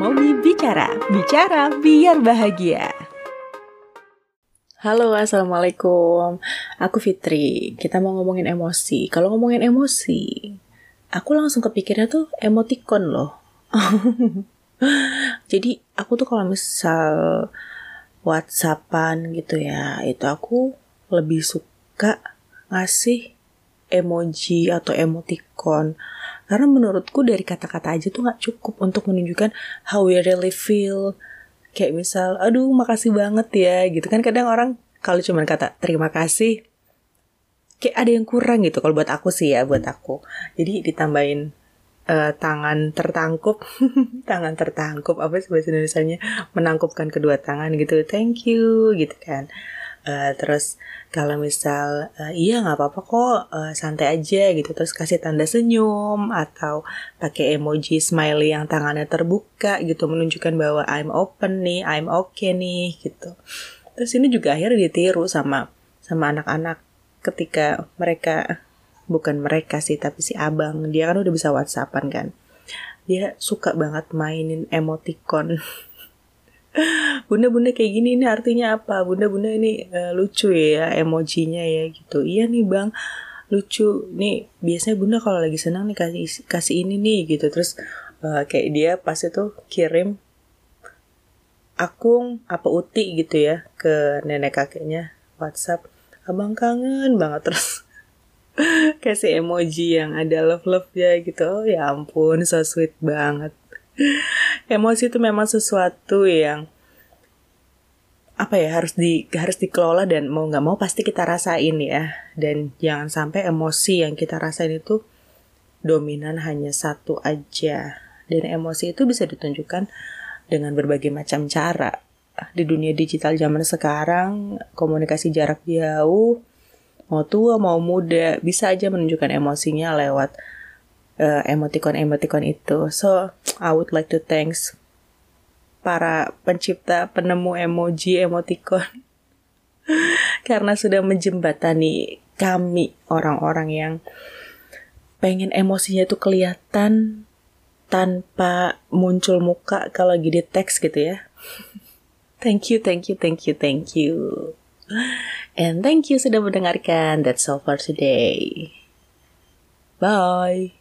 Momi Bicara, bicara biar bahagia. Halo, Assalamualaikum. Aku Fitri. Kita mau ngomongin emosi. Kalau ngomongin emosi, aku langsung kepikirnya tuh emoticon loh. Jadi aku tuh kalau misal WhatsAppan gitu ya, itu aku lebih suka ngasih emoji atau emoticon karena menurutku dari kata-kata aja tuh nggak cukup untuk menunjukkan how we really feel. Kayak misal, aduh makasih banget ya gitu kan kadang orang kalau cuma kata terima kasih kayak ada yang kurang gitu kalau buat aku sih ya buat aku. Jadi ditambahin uh, tangan tertangkup, tangan tertangkup apa sih bahasa Indonesia-nya menangkupkan kedua tangan gitu. Thank you gitu kan. Uh, terus kalau misal uh, iya nggak apa-apa kok uh, santai aja gitu. Terus kasih tanda senyum atau pakai emoji smiley yang tangannya terbuka gitu menunjukkan bahwa I'm open nih I'm okay nih gitu. Terus ini juga akhirnya ditiru sama sama anak-anak ketika mereka bukan mereka sih tapi si abang. Dia kan udah bisa whatsappan kan. Dia suka banget mainin emoticon bunda-bunda kayak gini ini artinya apa? Bunda-bunda ini uh, lucu ya emojinya ya gitu. Iya nih bang. Lucu. Nih biasanya bunda kalau lagi senang nih kasih kasih ini nih gitu. Terus uh, kayak dia pas itu kirim akung apa uti gitu ya ke nenek kakeknya. WhatsApp abang kangen banget. Terus kasih emoji yang ada love love ya gitu. Oh ya ampun so sweet banget emosi itu memang sesuatu yang apa ya harus di harus dikelola dan mau nggak mau pasti kita rasain ya. Dan jangan sampai emosi yang kita rasain itu dominan hanya satu aja. Dan emosi itu bisa ditunjukkan dengan berbagai macam cara. Di dunia digital zaman sekarang komunikasi jarak jauh mau tua mau muda bisa aja menunjukkan emosinya lewat uh, emoticon-emoticon itu. So, I would like to thanks para pencipta penemu emoji emoticon karena sudah menjembatani kami orang-orang yang pengen emosinya itu kelihatan tanpa muncul muka kalau lagi di teks gitu ya. Thank you, thank you, thank you, thank you. And thank you sudah mendengarkan. That's all for today. Bye.